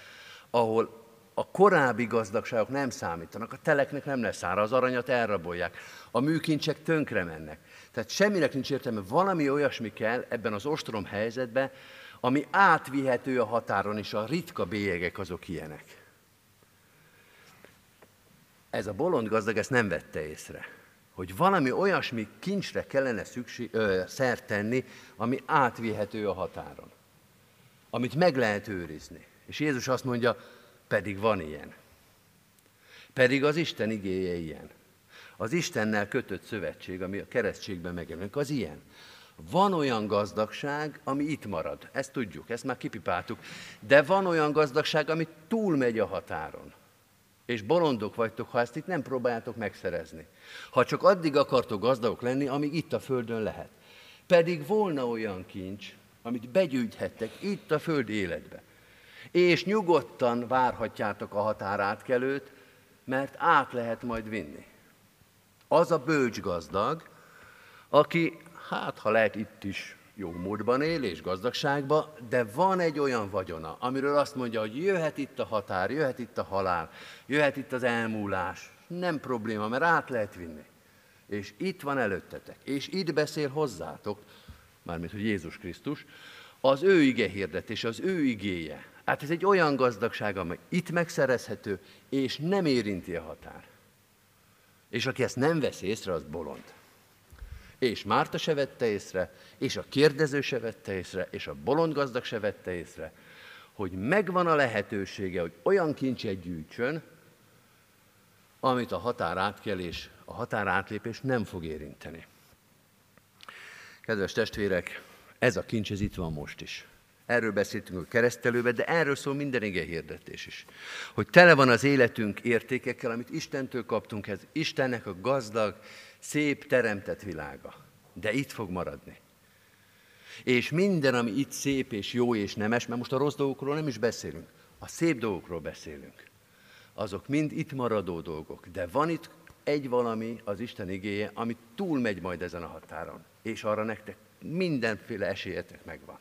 ahol a korábbi gazdagságok nem számítanak, a teleknek nem lesz ára, az aranyat elrabolják, a műkincsek tönkre mennek. Tehát semminek nincs értelme, valami olyasmi kell ebben az ostrom helyzetben, ami átvihető a határon, és a ritka bélyegek azok ilyenek. Ez a bolond gazdag ezt nem vette észre, hogy valami olyasmi kincsre kellene szükség, ö, szert tenni, ami átvihető a határon, amit meg lehet őrizni. És Jézus azt mondja, pedig van ilyen. Pedig az Isten igéje ilyen. Az Istennel kötött szövetség, ami a keresztségben megjelenik, az ilyen. Van olyan gazdagság, ami itt marad. Ezt tudjuk, ezt már kipipáltuk. De van olyan gazdagság, ami túlmegy a határon. És bolondok vagytok, ha ezt itt nem próbáljátok megszerezni. Ha csak addig akartok gazdagok lenni, amíg itt a Földön lehet. Pedig volna olyan kincs, amit begyűjthettek itt a föld életbe és nyugodtan várhatjátok a határátkelőt, mert át lehet majd vinni. Az a bölcs gazdag, aki, hát ha lehet itt is jó módban él és gazdagságban, de van egy olyan vagyona, amiről azt mondja, hogy jöhet itt a határ, jöhet itt a halál, jöhet itt az elmúlás. Nem probléma, mert át lehet vinni. És itt van előttetek, és itt beszél hozzátok, mármint, hogy Jézus Krisztus, az ő ige hirdetés, az ő igéje, Hát ez egy olyan gazdagság, amely itt megszerezhető, és nem érinti a határ. És aki ezt nem veszi észre, az bolond. És Márta se vette észre, és a kérdező se vette észre, és a bolond gazdag se vette észre, hogy megvan a lehetősége, hogy olyan kincset gyűjtsön, amit a határátkelés, a határátlépés nem fog érinteni. Kedves testvérek, ez a kincs, ez itt van most is. Erről beszéltünk a keresztelőben, de erről szól minden ige hirdetés is. Hogy tele van az életünk értékekkel, amit Istentől kaptunk, ez Istennek a gazdag, szép, teremtett világa. De itt fog maradni. És minden, ami itt szép és jó és nemes, mert most a rossz dolgokról nem is beszélünk, a szép dolgokról beszélünk. Azok mind itt maradó dolgok. De van itt egy valami, az Isten igéje, ami túlmegy majd ezen a határon. És arra nektek mindenféle esélyetek megvan.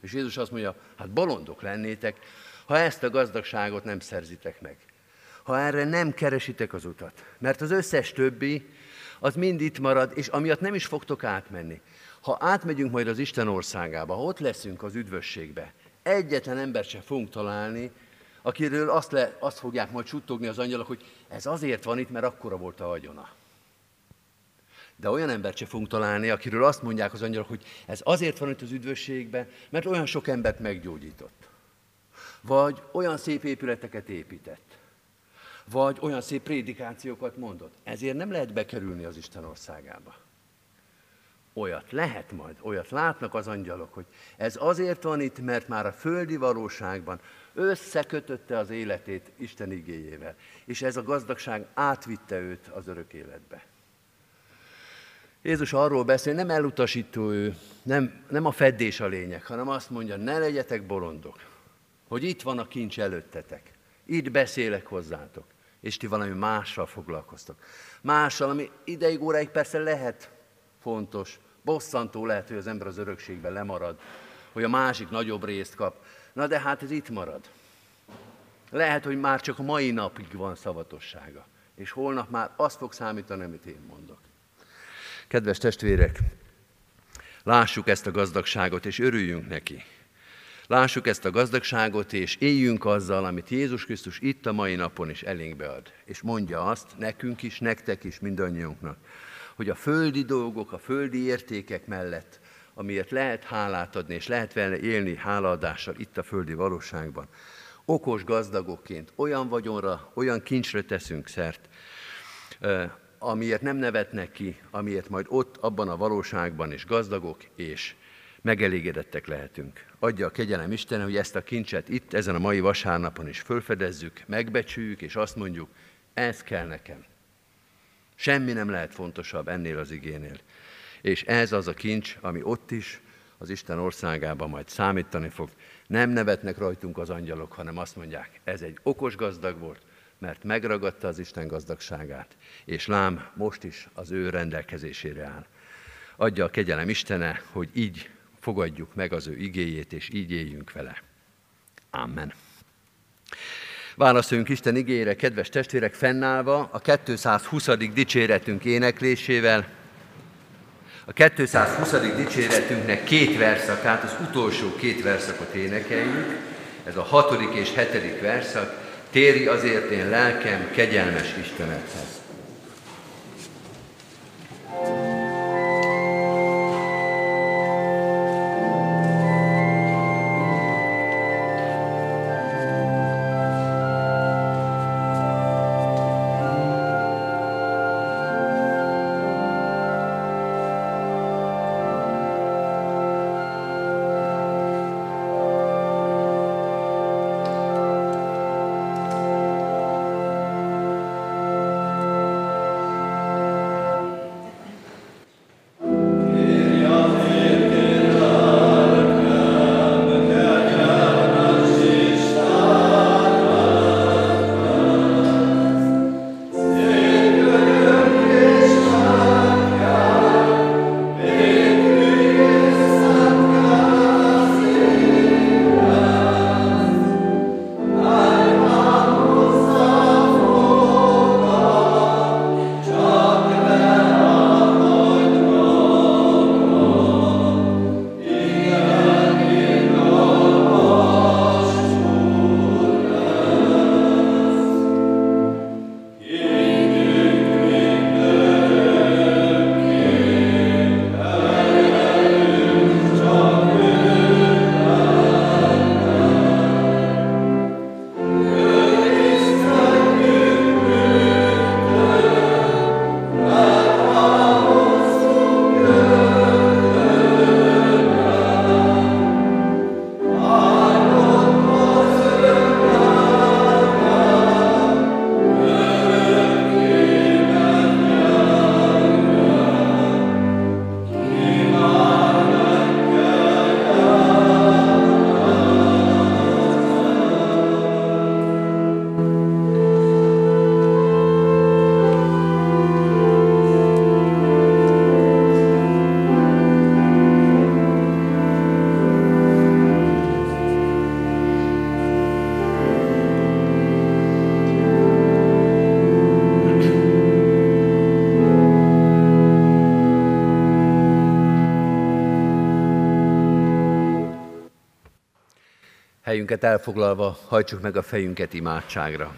És Jézus azt mondja, hát bolondok lennétek, ha ezt a gazdagságot nem szerzitek meg. Ha erre nem keresitek az utat. Mert az összes többi, az mind itt marad, és amiatt nem is fogtok átmenni. Ha átmegyünk majd az Isten országába, ha ott leszünk az üdvösségbe, egyetlen embert sem fogunk találni, akiről azt, le, azt fogják majd suttogni az angyalok, hogy ez azért van itt, mert akkora volt a vagyona. De olyan embert se fogunk találni, akiről azt mondják az angyalok, hogy ez azért van itt az üdvösségben, mert olyan sok embert meggyógyított. Vagy olyan szép épületeket épített. Vagy olyan szép prédikációkat mondott. Ezért nem lehet bekerülni az Isten országába. Olyat lehet majd, olyat látnak az angyalok, hogy ez azért van itt, mert már a földi valóságban összekötötte az életét Isten igéjével, és ez a gazdagság átvitte őt az örök életbe. Jézus arról beszél, nem elutasító ő, nem, nem a feddés a lényeg, hanem azt mondja, ne legyetek bolondok, hogy itt van a kincs előttetek, itt beszélek hozzátok, és ti valami mással foglalkoztok. Mással, ami ideig, óráig persze lehet fontos, bosszantó lehet, hogy az ember az örökségben lemarad, hogy a másik nagyobb részt kap. Na de hát ez itt marad. Lehet, hogy már csak a mai napig van szavatossága, és holnap már azt fog számítani, amit én mondok. Kedves testvérek, lássuk ezt a gazdagságot, és örüljünk neki. Lássuk ezt a gazdagságot, és éljünk azzal, amit Jézus Krisztus itt a mai napon is elénk bead. És mondja azt nekünk is, nektek is, mindannyiunknak, hogy a földi dolgok, a földi értékek mellett, amiért lehet hálát adni, és lehet vele élni hálaadással itt a földi valóságban, okos gazdagokként olyan vagyonra, olyan kincsre teszünk szert, amiért nem nevetnek ki, amiért majd ott, abban a valóságban is gazdagok és megelégedettek lehetünk. Adja a kegyelem Isten, hogy ezt a kincset itt, ezen a mai vasárnapon is fölfedezzük, megbecsüljük, és azt mondjuk, ez kell nekem. Semmi nem lehet fontosabb ennél az igénél. És ez az a kincs, ami ott is, az Isten országában majd számítani fog. Nem nevetnek rajtunk az angyalok, hanem azt mondják, ez egy okos gazdag volt, mert megragadta az Isten gazdagságát, és lám most is az ő rendelkezésére áll. Adja a kegyelem Istene, hogy így fogadjuk meg az ő igéjét, és így éljünk vele. Amen. Válaszoljunk Isten igényére, kedves testvérek, fennállva a 220. dicséretünk éneklésével. A 220. dicséretünknek két verszakát, az utolsó két verszakot énekeljük. Ez a hatodik és hetedik verszak. Téri azért én lelkem kegyelmes Istenethez. Helyünket elfoglalva hajtsuk meg a fejünket imádságra.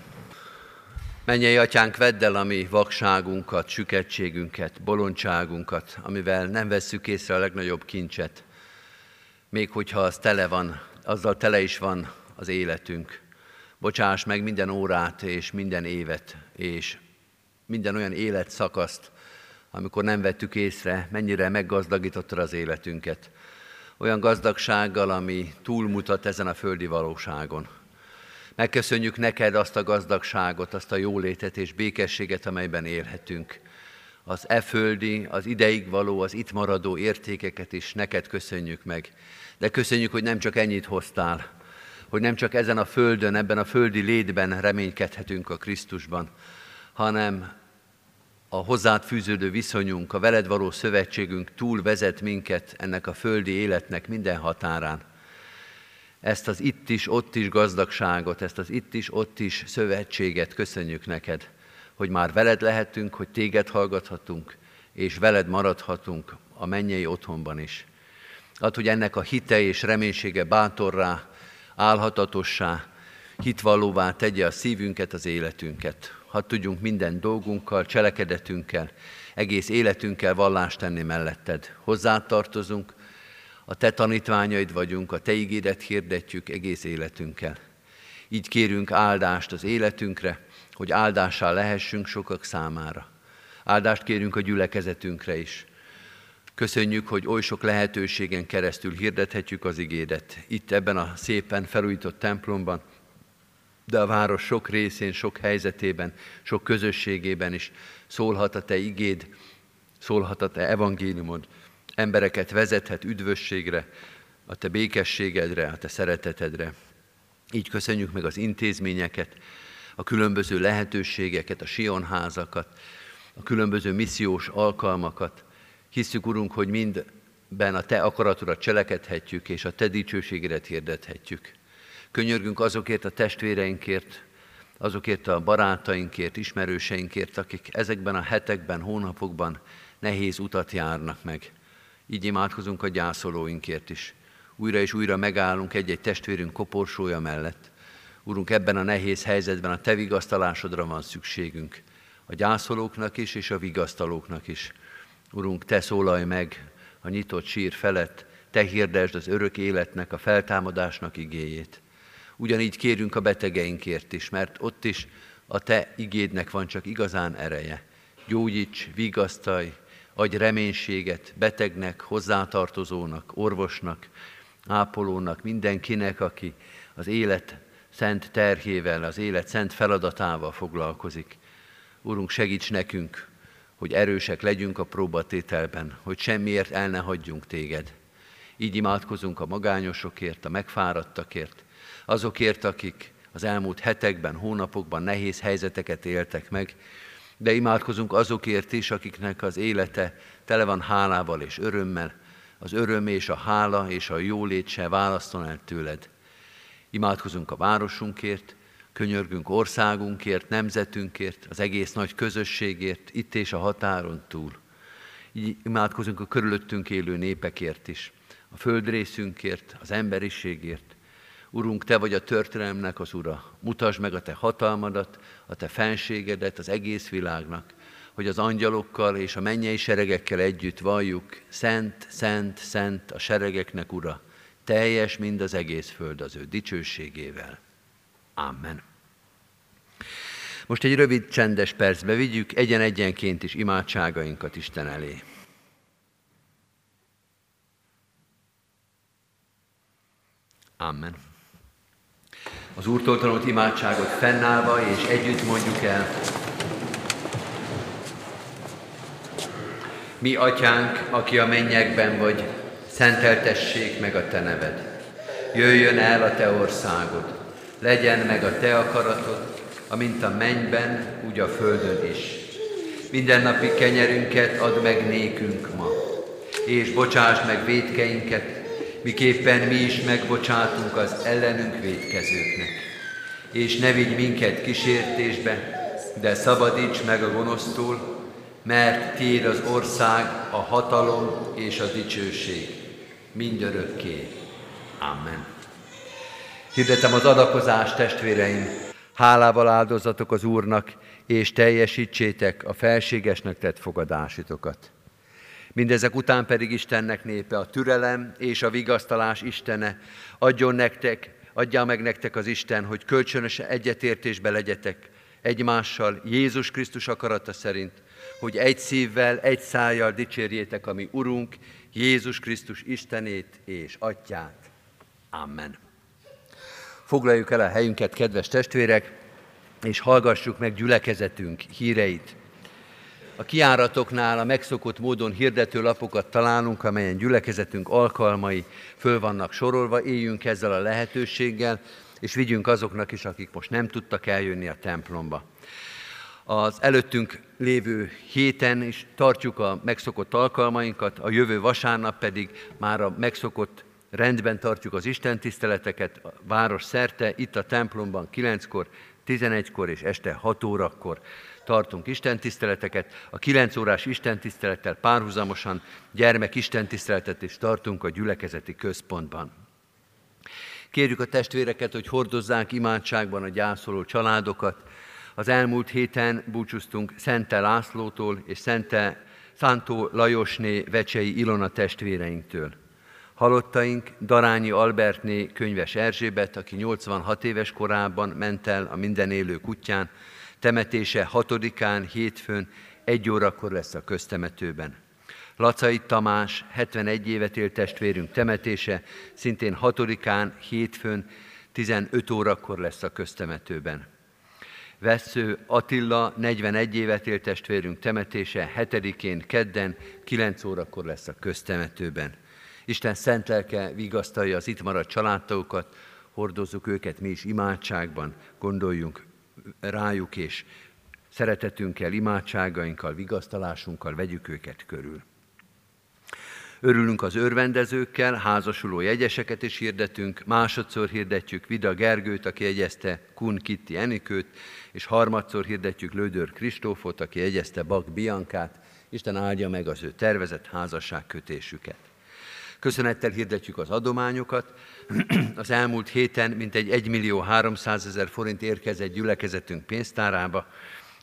Menjél, atyánk, vedd el a mi vakságunkat, süketségünket, bolondságunkat, amivel nem vesszük észre a legnagyobb kincset, még hogyha az tele van, azzal tele is van az életünk. Bocsáss meg minden órát és minden évet, és minden olyan életszakaszt, amikor nem vettük észre, mennyire meggazdagítottad az életünket olyan gazdagsággal, ami túlmutat ezen a földi valóságon. Megköszönjük neked azt a gazdagságot, azt a jólétet és békességet, amelyben élhetünk. Az e földi, az ideig való, az itt maradó értékeket is neked köszönjük meg. De köszönjük, hogy nem csak ennyit hoztál, hogy nem csak ezen a földön, ebben a földi létben reménykedhetünk a Krisztusban, hanem a hozzád fűződő viszonyunk, a veled való szövetségünk túl vezet minket ennek a földi életnek minden határán. Ezt az itt is, ott is gazdagságot, ezt az itt is, ott is szövetséget köszönjük neked, hogy már veled lehetünk, hogy téged hallgathatunk, és veled maradhatunk a mennyei otthonban is. Ad, hogy ennek a hite és reménysége bátorrá, álhatatossá, hitvallóvá tegye a szívünket, az életünket. Hadd tudjunk minden dolgunkkal, cselekedetünkkel, egész életünkkel vallást tenni melletted. Hozzátartozunk, a te tanítványaid vagyunk, a te ígédet hirdetjük egész életünkkel. Így kérünk áldást az életünkre, hogy áldással lehessünk sokak számára. Áldást kérünk a gyülekezetünkre is. Köszönjük, hogy oly sok lehetőségen keresztül hirdethetjük az igédet. Itt ebben a szépen felújított templomban, de a város sok részén, sok helyzetében, sok közösségében is szólhat a Te igéd, szólhat a Te evangéliumod, embereket vezethet üdvösségre, a Te békességedre, a Te szeretetedre. Így köszönjük meg az intézményeket, a különböző lehetőségeket, a sionházakat, a különböző missziós alkalmakat. Hiszük, Urunk, hogy mindben a Te akaratodat cselekedhetjük, és a Te dicsőségedet hirdethetjük. Könyörgünk azokért a testvéreinkért, azokért a barátainkért, ismerőseinkért, akik ezekben a hetekben, hónapokban nehéz utat járnak meg. Így imádkozunk a gyászolóinkért is. Újra és újra megállunk egy-egy testvérünk koporsója mellett. Urunk, ebben a nehéz helyzetben a Te vigasztalásodra van szükségünk. A gyászolóknak is, és a vigasztalóknak is. Urunk, Te szólalj meg a nyitott sír felett, Te hirdesd az örök életnek, a feltámadásnak igéjét. Ugyanígy kérünk a betegeinkért is, mert ott is a Te igédnek van csak igazán ereje. Gyógyíts, vigasztalj, adj reménységet betegnek, hozzátartozónak, orvosnak, ápolónak, mindenkinek, aki az élet szent terhével, az élet szent feladatával foglalkozik. Úrunk, segíts nekünk, hogy erősek legyünk a próbatételben, hogy semmiért el ne hagyjunk téged. Így imádkozunk a magányosokért, a megfáradtakért, azokért, akik az elmúlt hetekben, hónapokban nehéz helyzeteket éltek meg, de imádkozunk azokért is, akiknek az élete tele van hálával és örömmel, az öröm és a hála és a jólét se választon el tőled. Imádkozunk a városunkért, könyörgünk országunkért, nemzetünkért, az egész nagy közösségért, itt és a határon túl. Így imádkozunk a körülöttünk élő népekért is, a földrészünkért, az emberiségért, Urunk, Te vagy a történelemnek az Ura. Mutasd meg a Te hatalmadat, a Te fenségedet az egész világnak, hogy az angyalokkal és a mennyei seregekkel együtt valljuk, Szent, Szent, Szent a seregeknek Ura, teljes mind az egész föld az ő dicsőségével. Amen. Most egy rövid, csendes percbe vigyük egyen-egyenként is imádságainkat Isten elé. Amen az Úrtól tanult imádságot fennállva, és együtt mondjuk el. Mi, Atyánk, aki a mennyekben vagy, szenteltessék meg a Te neved. Jöjjön el a Te országod, legyen meg a Te akaratod, amint a mennyben, úgy a földön is. Mindennapi kenyerünket add meg nékünk ma, és bocsáss meg védkeinket, miképpen mi is megbocsátunk az ellenünk védkezőknek. És ne vigy minket kísértésbe, de szabadíts meg a gonosztól, mert Tiéd az ország, a hatalom és a dicsőség mindörökké. Amen. Hirdetem az adakozást, testvéreim, hálával áldozatok az Úrnak, és teljesítsétek a felségesnek tett fogadásitokat. Mindezek után pedig Istennek népe, a türelem és a vigasztalás Istene adjon nektek, adja meg nektek az Isten, hogy kölcsönös egyetértésbe legyetek egymással Jézus Krisztus akarata szerint, hogy egy szívvel, egy szájjal dicsérjétek a mi Urunk, Jézus Krisztus Istenét és Atyát. Amen. Foglaljuk el a helyünket, kedves testvérek, és hallgassuk meg gyülekezetünk híreit. A kiáratoknál a megszokott módon hirdető lapokat találunk, amelyen gyülekezetünk alkalmai föl vannak sorolva, éljünk ezzel a lehetőséggel, és vigyünk azoknak is, akik most nem tudtak eljönni a templomba. Az előttünk lévő héten is tartjuk a megszokott alkalmainkat, a jövő vasárnap pedig már a megszokott rendben tartjuk az Isten tiszteleteket, a város szerte, itt a templomban kilenckor, 11-kor és este 6 órakor tartunk istentiszteleteket. A 9 órás istentisztelettel párhuzamosan gyermek istentiszteletet is tartunk a gyülekezeti központban. Kérjük a testvéreket, hogy hordozzák imádságban a gyászoló családokat. Az elmúlt héten búcsúztunk Szente Lászlótól és Szente Szántó Lajosné Vecsei Ilona testvéreinktől. Halottaink Darányi Albertné könyves Erzsébet, aki 86 éves korában ment el a minden élő kutyán, temetése 6-án, hétfőn, egy órakor lesz a köztemetőben. Lacai Tamás, 71 évet élt testvérünk temetése, szintén 6-án, hétfőn, 15 órakor lesz a köztemetőben. Vesző Attila, 41 évet élt testvérünk temetése, 7-én, kedden, 9 órakor lesz a köztemetőben. Isten szent lelke vigasztalja az itt maradt családtagokat, hordozzuk őket mi is imádságban, gondoljunk rájuk, és szeretetünkkel, imádságainkkal, vigasztalásunkkal vegyük őket körül. Örülünk az örvendezőkkel, házasuló jegyeseket is hirdetünk, másodszor hirdetjük Vida Gergőt, aki jegyezte Kun Kitti Enikőt, és harmadszor hirdetjük Lődör Kristófot, aki jegyezte Bak Biankát. Isten áldja meg az ő tervezett házasságkötésüket. Köszönettel hirdetjük az adományokat. Az elmúlt héten mintegy 1 millió 300 ezer forint érkezett gyülekezetünk pénztárába.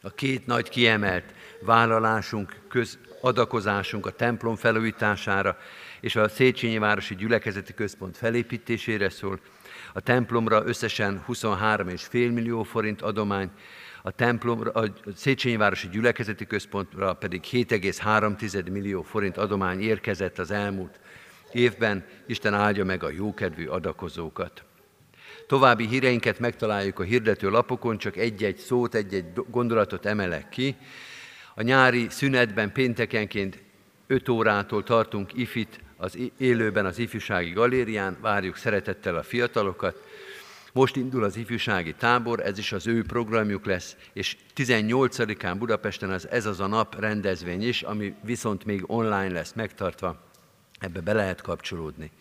A két nagy kiemelt vállalásunk, köz, adakozásunk a templom felújítására és a Széchenyi Városi Gyülekezeti Központ felépítésére szól. A templomra összesen 23,5 millió forint adomány, a templomra, a Széchenyi Városi Gyülekezeti Központra pedig 7,3 millió forint adomány érkezett az elmúlt évben. Isten áldja meg a jókedvű adakozókat. További híreinket megtaláljuk a hirdető lapokon, csak egy-egy szót, egy-egy gondolatot emelek ki. A nyári szünetben péntekenként 5 órától tartunk ifit az élőben az ifjúsági galérián, várjuk szeretettel a fiatalokat. Most indul az ifjúsági tábor, ez is az ő programjuk lesz, és 18-án Budapesten az Ez az a nap rendezvény is, ami viszont még online lesz megtartva, ebbe be lehet kapcsolódni.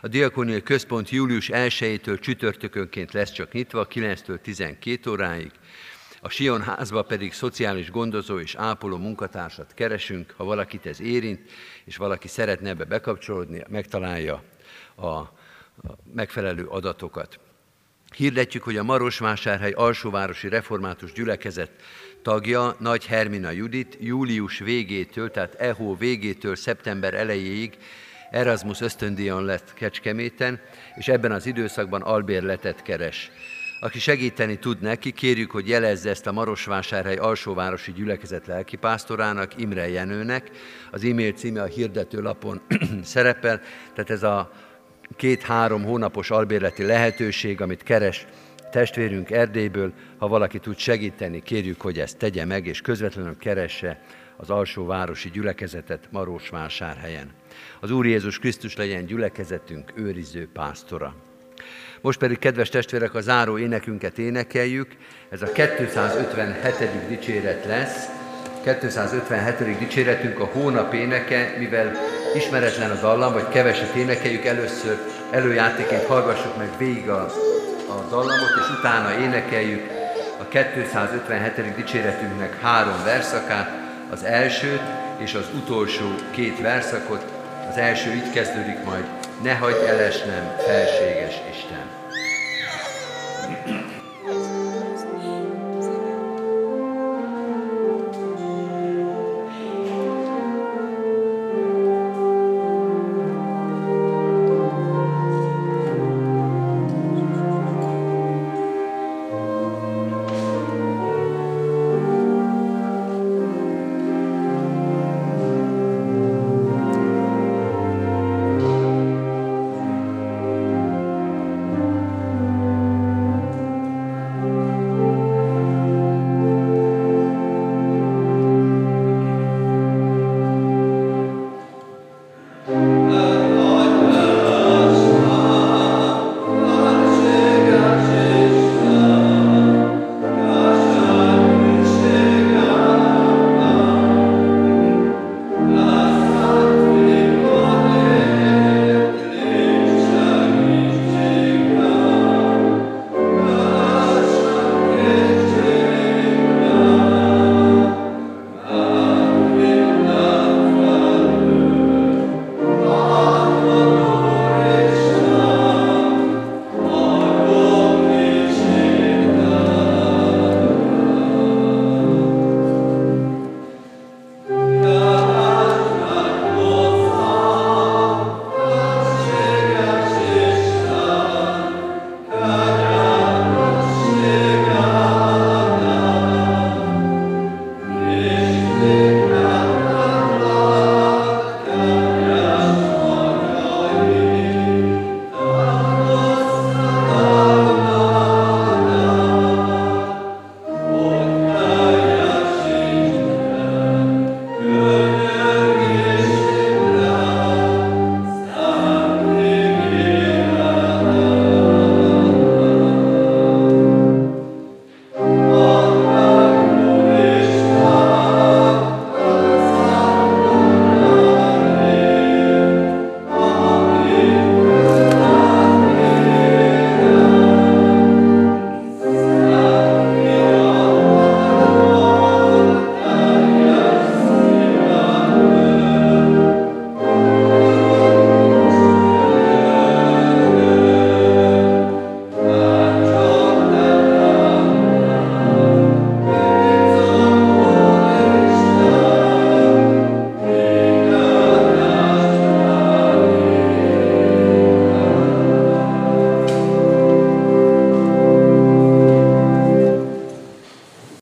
A Diakóniai Központ július 1-től csütörtökönként lesz csak nyitva, 9-től 12 óráig. A Sion házba pedig szociális gondozó és ápoló munkatársat keresünk, ha valakit ez érint, és valaki szeretne ebbe bekapcsolódni, megtalálja a megfelelő adatokat. Hirdetjük, hogy a Marosvásárhely alsóvárosi református gyülekezet tagja, Nagy Hermina Judit július végétől, tehát EHO végétől szeptember elejéig Erasmus ösztöndíjon lett Kecskeméten, és ebben az időszakban albérletet keres. Aki segíteni tud neki, kérjük, hogy jelezze ezt a Marosvásárhely alsóvárosi gyülekezet lelkipásztorának, Imre Jenőnek. Az e-mail címe a hirdetőlapon szerepel, tehát ez a két-három hónapos albérleti lehetőség, amit keres testvérünk Erdélyből, ha valaki tud segíteni, kérjük, hogy ezt tegye meg, és közvetlenül keresse az alsóvárosi gyülekezetet Marosvásárhelyen. Az Úr Jézus Krisztus legyen gyülekezetünk őriző pásztora. Most pedig, kedves testvérek, a záró énekünket énekeljük. Ez a 257. dicséret lesz. 257. dicséretünk a hónap éneke, mivel ismeretlen a dallam, vagy keveset énekeljük, először előjátéként hallgassuk meg végig a, a dallamot, és utána énekeljük a 257. dicséretünknek három verszakát, az elsőt és az utolsó két verszakot. Az első itt kezdődik majd, ne hagyd elesnem, felséges Isten. Thank you.